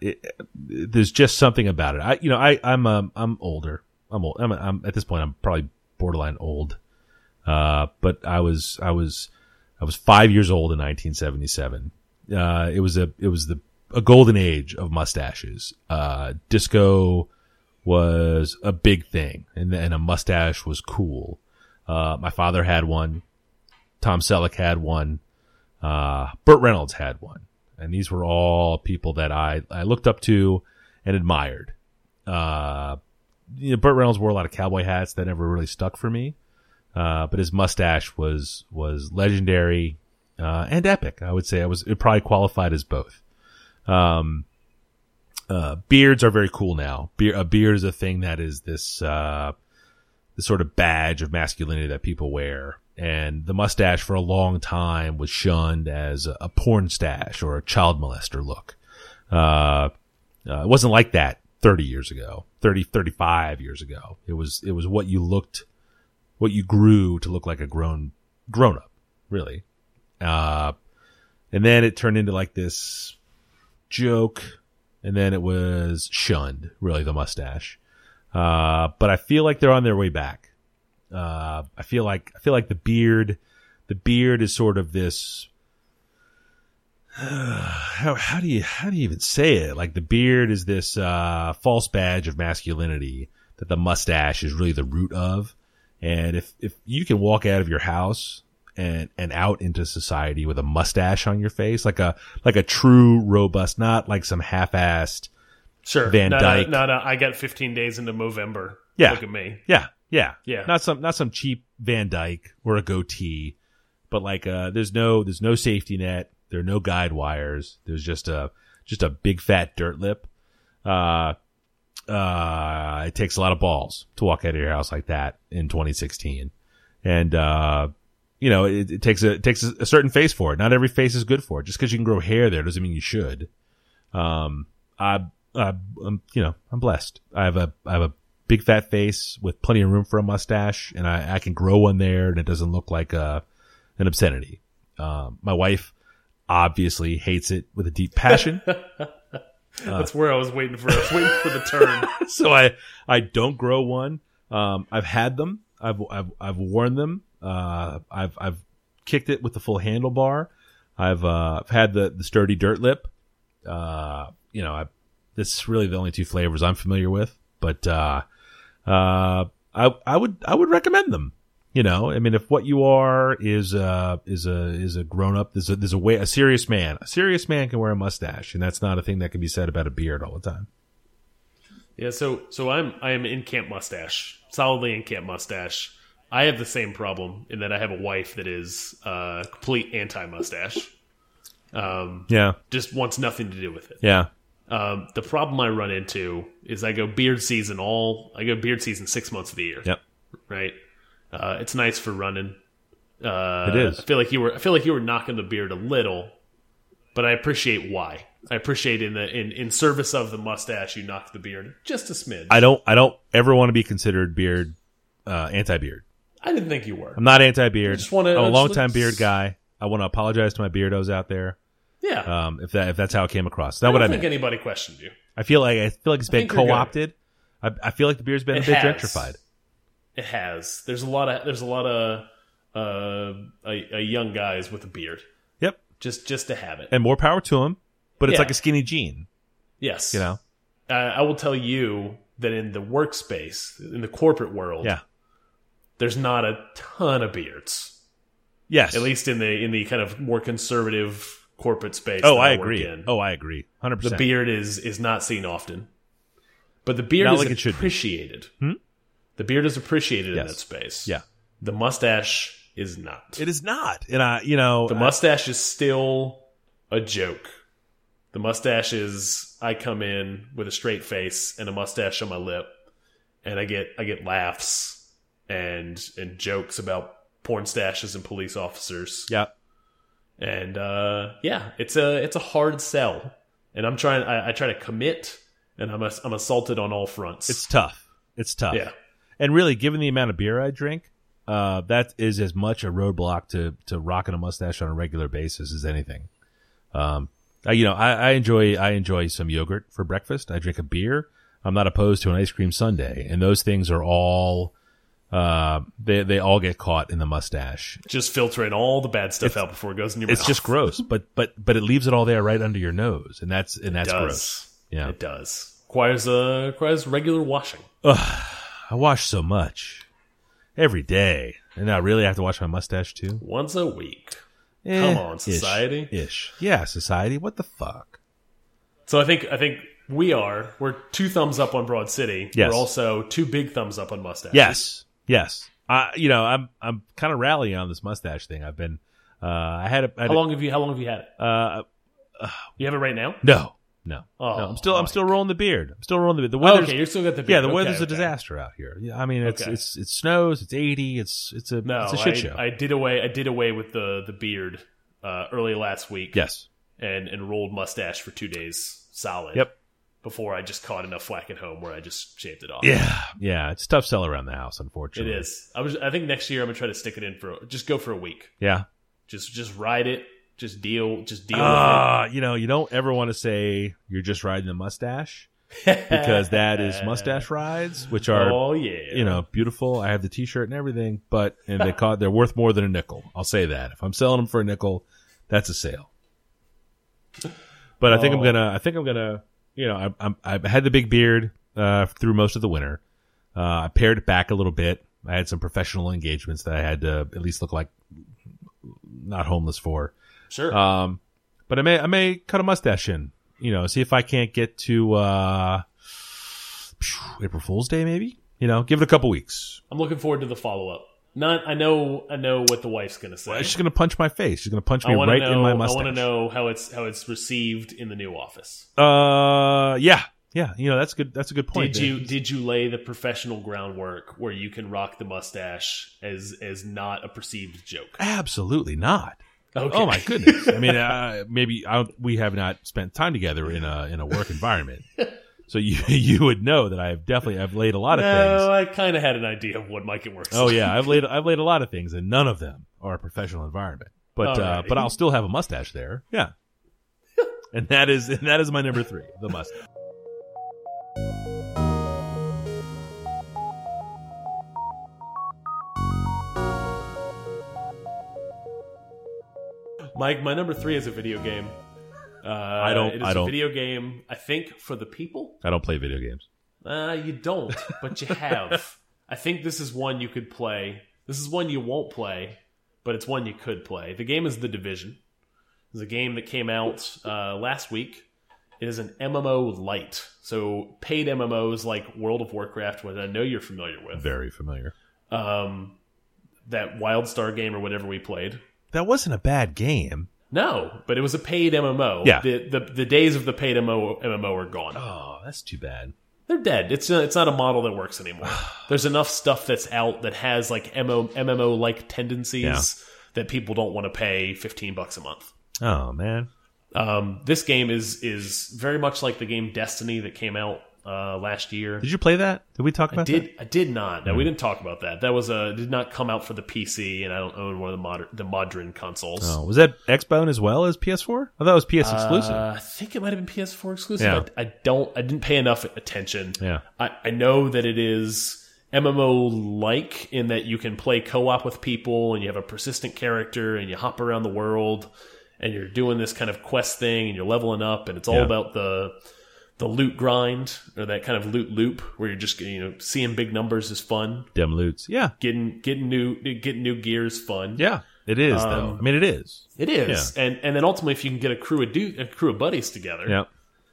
it, there's just something about it. I, you know, I, I'm, um, I'm older. I'm old. I'm, I'm at this point, I'm probably borderline old. Uh, but I was, I was, I was five years old in 1977. Uh, it was a, it was the, a golden age of mustaches. Uh, disco was a big thing and, and a mustache was cool. Uh, my father had one. Tom Selleck had one. Uh, Burt Reynolds had one. And these were all people that I, I looked up to and admired. Uh, you know, Burt Reynolds wore a lot of cowboy hats that never really stuck for me. Uh, but his mustache was, was legendary, uh, and epic. I would say I was, it probably qualified as both. Um, uh, beards are very cool now. A beard is a thing that is this, uh, the sort of badge of masculinity that people wear. And the mustache for a long time was shunned as a, a porn stash or a child molester look. Uh, uh, it wasn't like that 30 years ago, 30, 35 years ago. It was, it was what you looked, what you grew to look like a grown, grown up, really. Uh, and then it turned into like this joke and then it was shunned, really, the mustache. Uh, but I feel like they're on their way back. Uh, I feel like I feel like the beard, the beard is sort of this. how how do you how do you even say it? Like the beard is this uh, false badge of masculinity that the mustache is really the root of. And if if you can walk out of your house and and out into society with a mustache on your face, like a like a true robust, not like some half-assed Sure. Van no, Dyke. No, no, no, I got 15 days into Movember. Yeah. Look at me. Yeah, yeah, Yeah. Not some, not some cheap Van Dyke or a goatee, but like, uh, there's no, there's no safety net. There are no guide wires. There's just a just a big fat dirt lip. Uh, uh, it takes a lot of balls to walk out of your house like that in 2016, and uh, you know it, it takes a it takes a, certain face for it. Not every face is good for it. Just because you can grow hair there doesn't mean you should. Um, I, I, I'm, you know, I'm blessed. I have a I have a big fat face with plenty of room for a mustache, and I, I can grow one there, and it doesn't look like a an obscenity. Um, my wife obviously hates it with a deep passion. That's where I was waiting for. I was waiting for the turn. so I I don't grow one. Um, I've had them. I've I've I've worn them. Uh, I've I've kicked it with the full handlebar. I've uh, I've had the the sturdy dirt lip. Uh, you know, I, this is really the only two flavors I'm familiar with. But uh, uh, I I would I would recommend them. You know, I mean, if what you are is a is a is a grown up, there's a there's a way a serious man. A serious man can wear a mustache, and that's not a thing that can be said about a beard all the time. Yeah, so so I'm I am in camp mustache, solidly in camp mustache. I have the same problem in that I have a wife that is uh, complete anti mustache. Um, Yeah, just wants nothing to do with it. yeah, Um, the problem I run into is I go beard season all I go beard season six months of the year. yep. Right. Uh, it's nice for running. Uh, It is. I feel like you were I feel like you were knocking the beard a little, but I appreciate why. I appreciate in the in in service of the mustache you knocked the beard just a smidge. I don't I don't ever want to be considered beard uh, anti beard. I didn't think you were. I'm not anti beard. just wanna- I'm a long time beard guy. I want to apologize to my beardos out there. Yeah. Um, if that if that's how it came across, I not don't what I think meant. anybody questioned you. I feel like I feel like it's been think you're good. co opted. I, I feel like the beard's been It a bit has. gentrified. It has. There's a lot of there's a lot of uh, a, a young guys with a beard Yep, just just to have it. and more power to him. But it's Yeah. like a skinny jean. yes. You know. Uh, I will tell you that in the workspace, in the corporate world, Yeah. there's not a ton of beards. Yes. At least in the in the kind of more conservative corporate space. Oh, I work agree. in. Oh, I agree. 100%. the beard is is not seen often, but the beard Not is like it should be. appreciated. The beard is appreciated in that space. Yeah. the mustache is not. It is not, and I, you know, The mustache is still a joke. The mustache is I come in with a straight face and a mustache on my lip, and I get I get laughs and and jokes about porn stashes and police officers. yeah, And uh, yeah, it's a it's a hard sell, and I'm trying. I, I try to commit, and I'm I'm assaulted on all fronts. it's tough. It's tough. yeah, And really, given the amount of beer I drink, uh, that is as much a roadblock to to rocking a mustache on a regular basis as anything. Um, I, you know, I, I enjoy I enjoy some yogurt for breakfast. I drink a beer. I'm not opposed to an ice cream sundae, and those things are all uh, they they all get caught in the mustache. just filtering all the bad stuff out before it goes in your mouth. It's mouth. just gross, but but but it leaves it all there right under your nose, and that's and that's gross. Yeah. It does. Requires uh requires regular washing. I wash so much every day, and I really have to wash my mustache too. Once a week. Eh, Come on, society. Ish. Yeah, society. What the fuck? So I think I think we are. We're two thumbs up on Broad City. Yes. We're also two big thumbs up on Mustache. Yes. Yes. I, you know, I'm, I'm kind of rallying on this mustache thing. I've been, uh, I had a, I had How a- long have you how long have you had it? uh, You have it right now? no, no, Oh, no. I'm still, I'm still rolling the beard. I'm still rolling the beard. The Oh, weather's, okay, you're still got the beard. yeah, the Okay, weather's a disaster out here. I mean, it's, Okay. it's, it snows. It's 80. It's, it's a, No, it's a shit I, show. I did away I did away with the the beard uh, early last week. yes. And and rolled mustache for two days solid. Yep. Before I just caught enough flack at home where I just shaved it off. Yeah. Yeah. It's a tough sell around the house, unfortunately. It is. I was. I think next year I'm gonna try to stick it in for just go for a week. Yeah. Just just ride it. Just deal. Just deal with Ah, you know, you don't ever want to say you're just riding the mustache because that is mustache rides, which are oh yeah. you know beautiful. I have the T-shirt and everything, but and they caught they're worth more than a nickel. I'll say that if I'm selling them for a nickel, that's a sale. But I think I'm Oh. gonna. I think I'm gonna. You know, I, I'm, I had the big beard uh, through most of the winter. Uh, I pared it back a little bit. I had some professional engagements that I had to at least look like not homeless for. Sure. Um, but I may I may cut a mustache in. You know, see if I can't get to uh, April Fool's Day, maybe. You know, give it a couple weeks. I'm looking forward to the follow up. Not. I know. I know what the wife's gonna say. She's gonna punch my face. She's gonna punch me right know. in my mustache. I want to know how it's how it's received in the new office. Uh, yeah, yeah. You know, that's good. That's a good point. Did you did you lay the professional groundwork where you can rock the mustache as as not a perceived joke? Absolutely not. Okay. Oh my goodness! I mean, uh, maybe I, we have not spent time together in a in a work environment, so you you would know that I have definitely I've laid a lot of things. No, I kind of had an idea of what Mike it works. Oh yeah, I've laid I've laid a lot of things, and none of them are a professional environment. But uh, but I'll still have a mustache there. Yeah, and that is and that is my number three, the mustache. Mike, my number three is a video game. Uh, I don't- It is I a don't- video game. I think for the people. I don't play video games. Uh, you don't, but you have. I think this is one you could play. This is one you won't play, but it's one you could play. The game is The Division. It's a game that came out uh, last week. It is an MMO light, so paid MMOs like World of Warcraft, which I know you're familiar with. Very familiar. Um, that WildStar game or whatever we played. That wasn't a bad game. No, but it was a paid MMO. Yeah. The the, the days of the paid MMO, MMO are gone. Oh, that's too bad. They're dead. It's a, it's not a model that works anymore. There's enough stuff that's out that has like MO, MMO like tendencies Yeah. that people don't want to pay 15 bucks a month. Oh man. Um, this game is is very much like the game Destiny that came out uh, last year. Did you play that? Did we talk I about did that? Hmm. I did not. No, we didn't talk about that. That was a did not come out for the PC, and I don't own one of the modern the modern consoles. Oh, was that Xbone as well as PS4? I thought it was PS exclusive. Uh, I think it might have been PS4 exclusive. Yeah. I, I don't. I didn't pay enough attention. Yeah. I, I know that it is MMO like in that you can play co op with people and you have a persistent character and you hop around the world and you're doing this kind of quest thing and you're leveling up and it's all Yeah. about the the loot grind or that kind of loot loop where you're just you know seeing big numbers is fun. Dem loots. Yeah. Getting getting new getting new gear is fun. Yeah. It is though. Um, I mean, it is. It is, and and then ultimately, if you can get a crew of du a crew of buddies together, Yeah.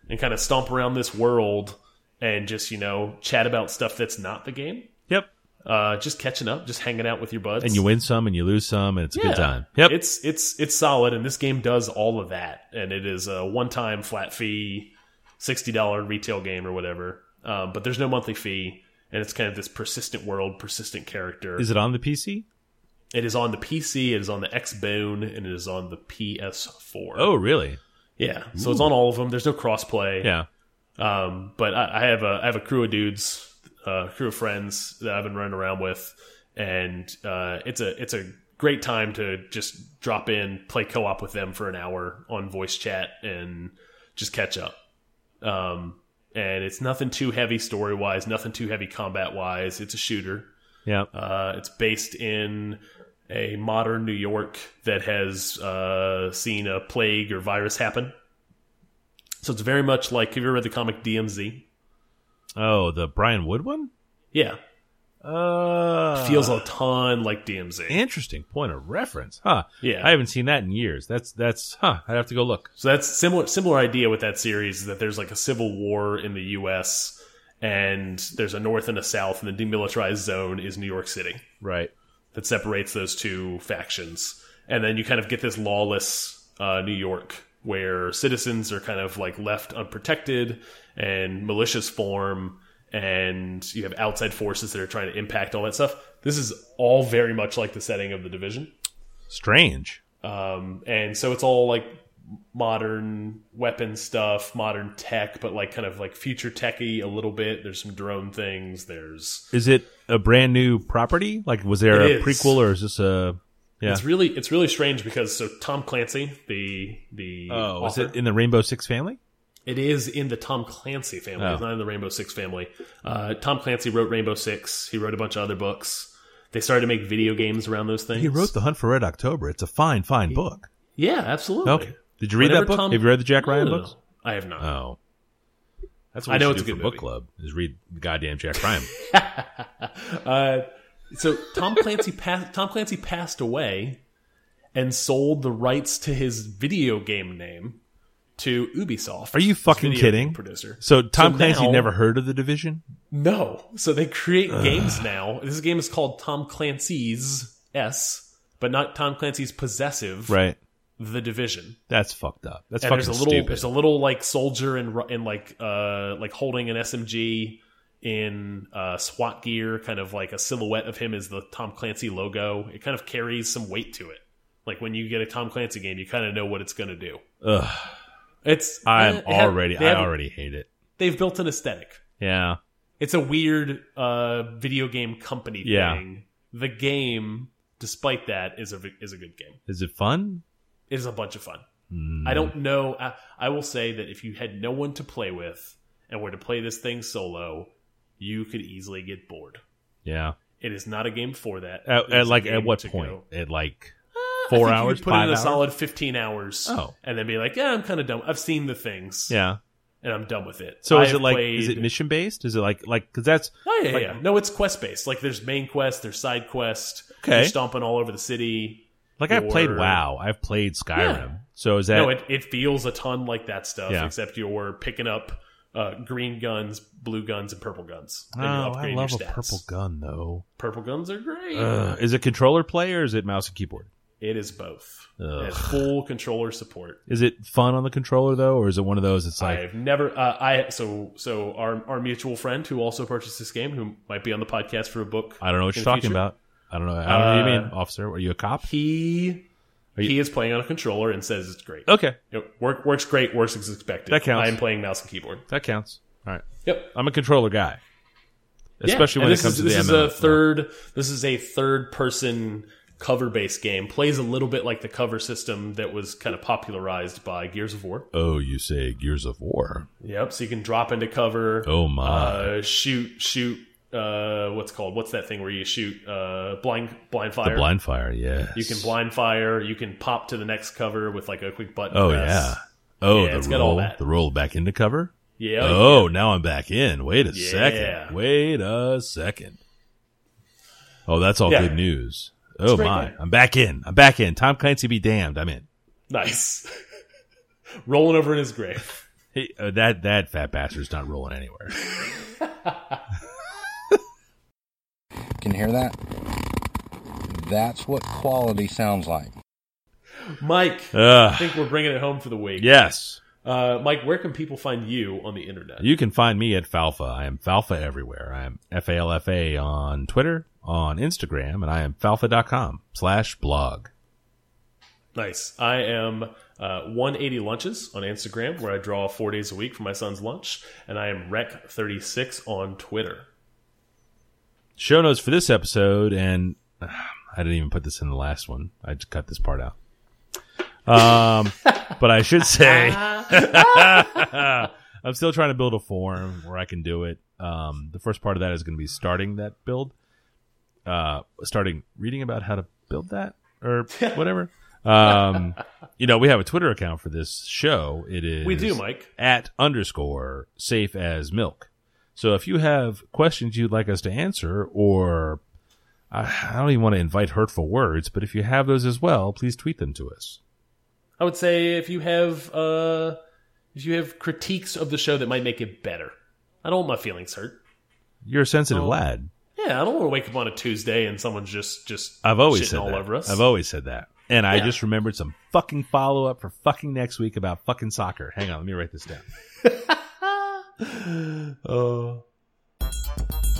and kind of stomp around this world and just you know chat about stuff that's not the game. Yep. Uh, just catching up, just hanging out with your buds, And you win some and you lose some, and it's a Yeah. good time. Yep. It's it's it's solid, and this game does all of that, and it is a one time flat fee, sixty dollar retail game or whatever. Um, but there's no monthly fee, and it's kind of this persistent world, persistent character. is it on the PC? it is on the PC, it is on the Xbone, and it is on the PS4. Oh, really? yeah, so it's on all of them. There's no crossplay. Yeah. Um, but I, I have a I have a crew of dudes, uh, crew of friends that I've been running around with, and uh, it's a it's a great time to just drop in, play co op with them for an hour on voice chat, and just catch up. Um, and it's nothing too heavy story wise, nothing too heavy combat wise. It's a shooter. Yeah. Uh, it's based in a modern New York that has uh, seen a plague or virus happen. So it's very much like have you ever read the comic DMZ? Oh, the Brian Wood one? Yeah, Uh, feels a ton like DMZ. interesting point of reference. Huh. Yeah. I haven't seen that in years. That's that's huh. I'd have to go look. So that's similar similar idea with that series is that there's like a civil war in the U.S. and there's a north and a south, and the demilitarized zone is New York City. Right. that separates those two factions. And then you kind of get this lawless uh, New York where citizens are kind of like left unprotected and militias form and you have outside forces that are trying to impact all that stuff. This is all very much like the setting of the division. Strange. Um, and so it's all like modern weapon stuff, modern tech, but like kind of like future techy a little bit. There's some drone things. There's Is it a brand new property? Like, was there It a is. prequel, or is this a? Yeah. It's really it's really strange because so Tom Clancy, the the Oh, is it in the Rainbow Six family? It is in the Tom Clancy family. Oh. It's not in the Rainbow Six family. Uh, Tom Clancy wrote Rainbow Six. He wrote a bunch of other books. They started to make video games around those things. He wrote The Hunt for Red October. It's a fine, fine book. yeah, absolutely. Okay. Did you read Whenever that book? Tom- Have you read the Jack Ryan No, books? I have not. Oh. That's what I know it's a good for book club is read goddamn Jack Ryan. Uh, so Tom Clancy passed. Tom Clancy passed away and sold the rights to his video game name to Ubisoft. Are you fucking kidding? Producer. So Tom So Clancy now- never heard of the division? No. So they create games now. This game is called Tom Clancy's S, but not Tom Clancy's Possessive. Right. The Division. That's fucked up. That's And fucking there's a little stupid. there's a little like soldier in like uh like holding an SMG in uh SWAT gear, kind of like a silhouette of him is the Tom Clancy logo. It kind of carries some weight to it. Like when you get a Tom Clancy game, you kind of know what it's going to do. Ugh. It's I'm it already. I already hate it. they've built an aesthetic. Yeah. It's a weird uh, video game company Yeah. thing. The game, despite that, is a is a good game. Is it fun? It is a bunch of fun. Mm. I don't know. I, I will say that if you had no one to play with and were to play this thing solo, you could easily get bored. Yeah. It is not a game for that. At, at like at what point? go- At like four hours, put five in a hours? solid fifteen hours. Oh. and then be like, yeah, I'm kind of done. I've seen the things. yeah. and I'm done with it. So I is it like played... is it mission based? Is it like like because that's Oh yeah, like- yeah. No, it's quest based. Like there's main quest, there's side quest. Okay. You're stomping all over the city. like I've played WoW, I've played Skyrim. Yeah. So is that no, it, it feels a ton like that stuff, Yeah. except you're picking up uh, green guns, blue guns, and purple guns. And Oh, I love a purple gun though. Purple guns are great. Ugh. Is it controller play or is it mouse and keyboard? It is both. It has full controller support. Is it fun on the controller though, or is it one of those? It's like I've never. Uh, I so so our our mutual friend who also purchased this game, who might be on the podcast for a book. I don't know what you're talking future. about. I don't know. I don't know what you Uh, mean, officer. Are you a cop? He he is playing on a controller and says it's great. Okay, It work, works great. Works as expected. That counts. I am playing mouse and keyboard. that counts. All right, Yep. I'm a controller guy, Yeah, especially and when it comes is, to this the is MMO. a third. This is a third person cover based game. Plays a little bit like the cover system that was kind of popularized by Gears of War. Oh, you say Gears of War? Yep. So you can drop into cover. Oh my! Uh, shoot, shoot. Uh, what's called? What's that thing where you shoot uh, blind blind fire? the blind fire, yes. You can blind fire. You can pop to the next cover with like a quick button. Oh press. yeah. Oh, Yeah, the it's got all roll, the roll back into cover. Yeah. Oh, now I'm back in. Wait a Yeah. second. Wait a second. Oh, that's all Yeah. good news. Oh my! game. I'm back in. I'm back in. Tom Clancy be damned. I'm in. Nice. Rolling over in his grave. Hey, uh, that that fat bastard's not rolling anywhere. Can you hear that? That's what quality sounds like. Mike, I think we're bringing it home for the week. yes. Uh, Mike, where can people find you on the internet? You can find me at Falfa. I am Falfa everywhere. I am F A L F A on Twitter, on Instagram, and I am falfa.com slash blog. Nice. I am uh, 180 Lunches on Instagram, where I draw four days a week for my son's lunch, and I am Rec36 on Twitter. Show notes for this episode, and uh, I didn't even put this in the last one. I just cut this part out. Um, but I should say, I'm still trying to build a form where I can do it. Um, the first part of that is going to be starting that build, uh, starting reading about how to build that or whatever. Um, you know, we have a Twitter account for this show. It is We do, Mike. at underscore safe as milk. So if you have questions you'd like us to answer, or I I don't even want to invite hurtful words, but if you have those as well, please tweet them to us. I would say if you have uh, if you have critiques of the show that might make it better. I don't want my feelings hurt. You're a sensitive Oh. lad. Yeah, I don't want to wake up on a Tuesday and someone's just just I've always said all that. over us. I've always said that. And I just remembered some fucking follow up for fucking next week about fucking soccer. Hang on, let me write this down. Uh,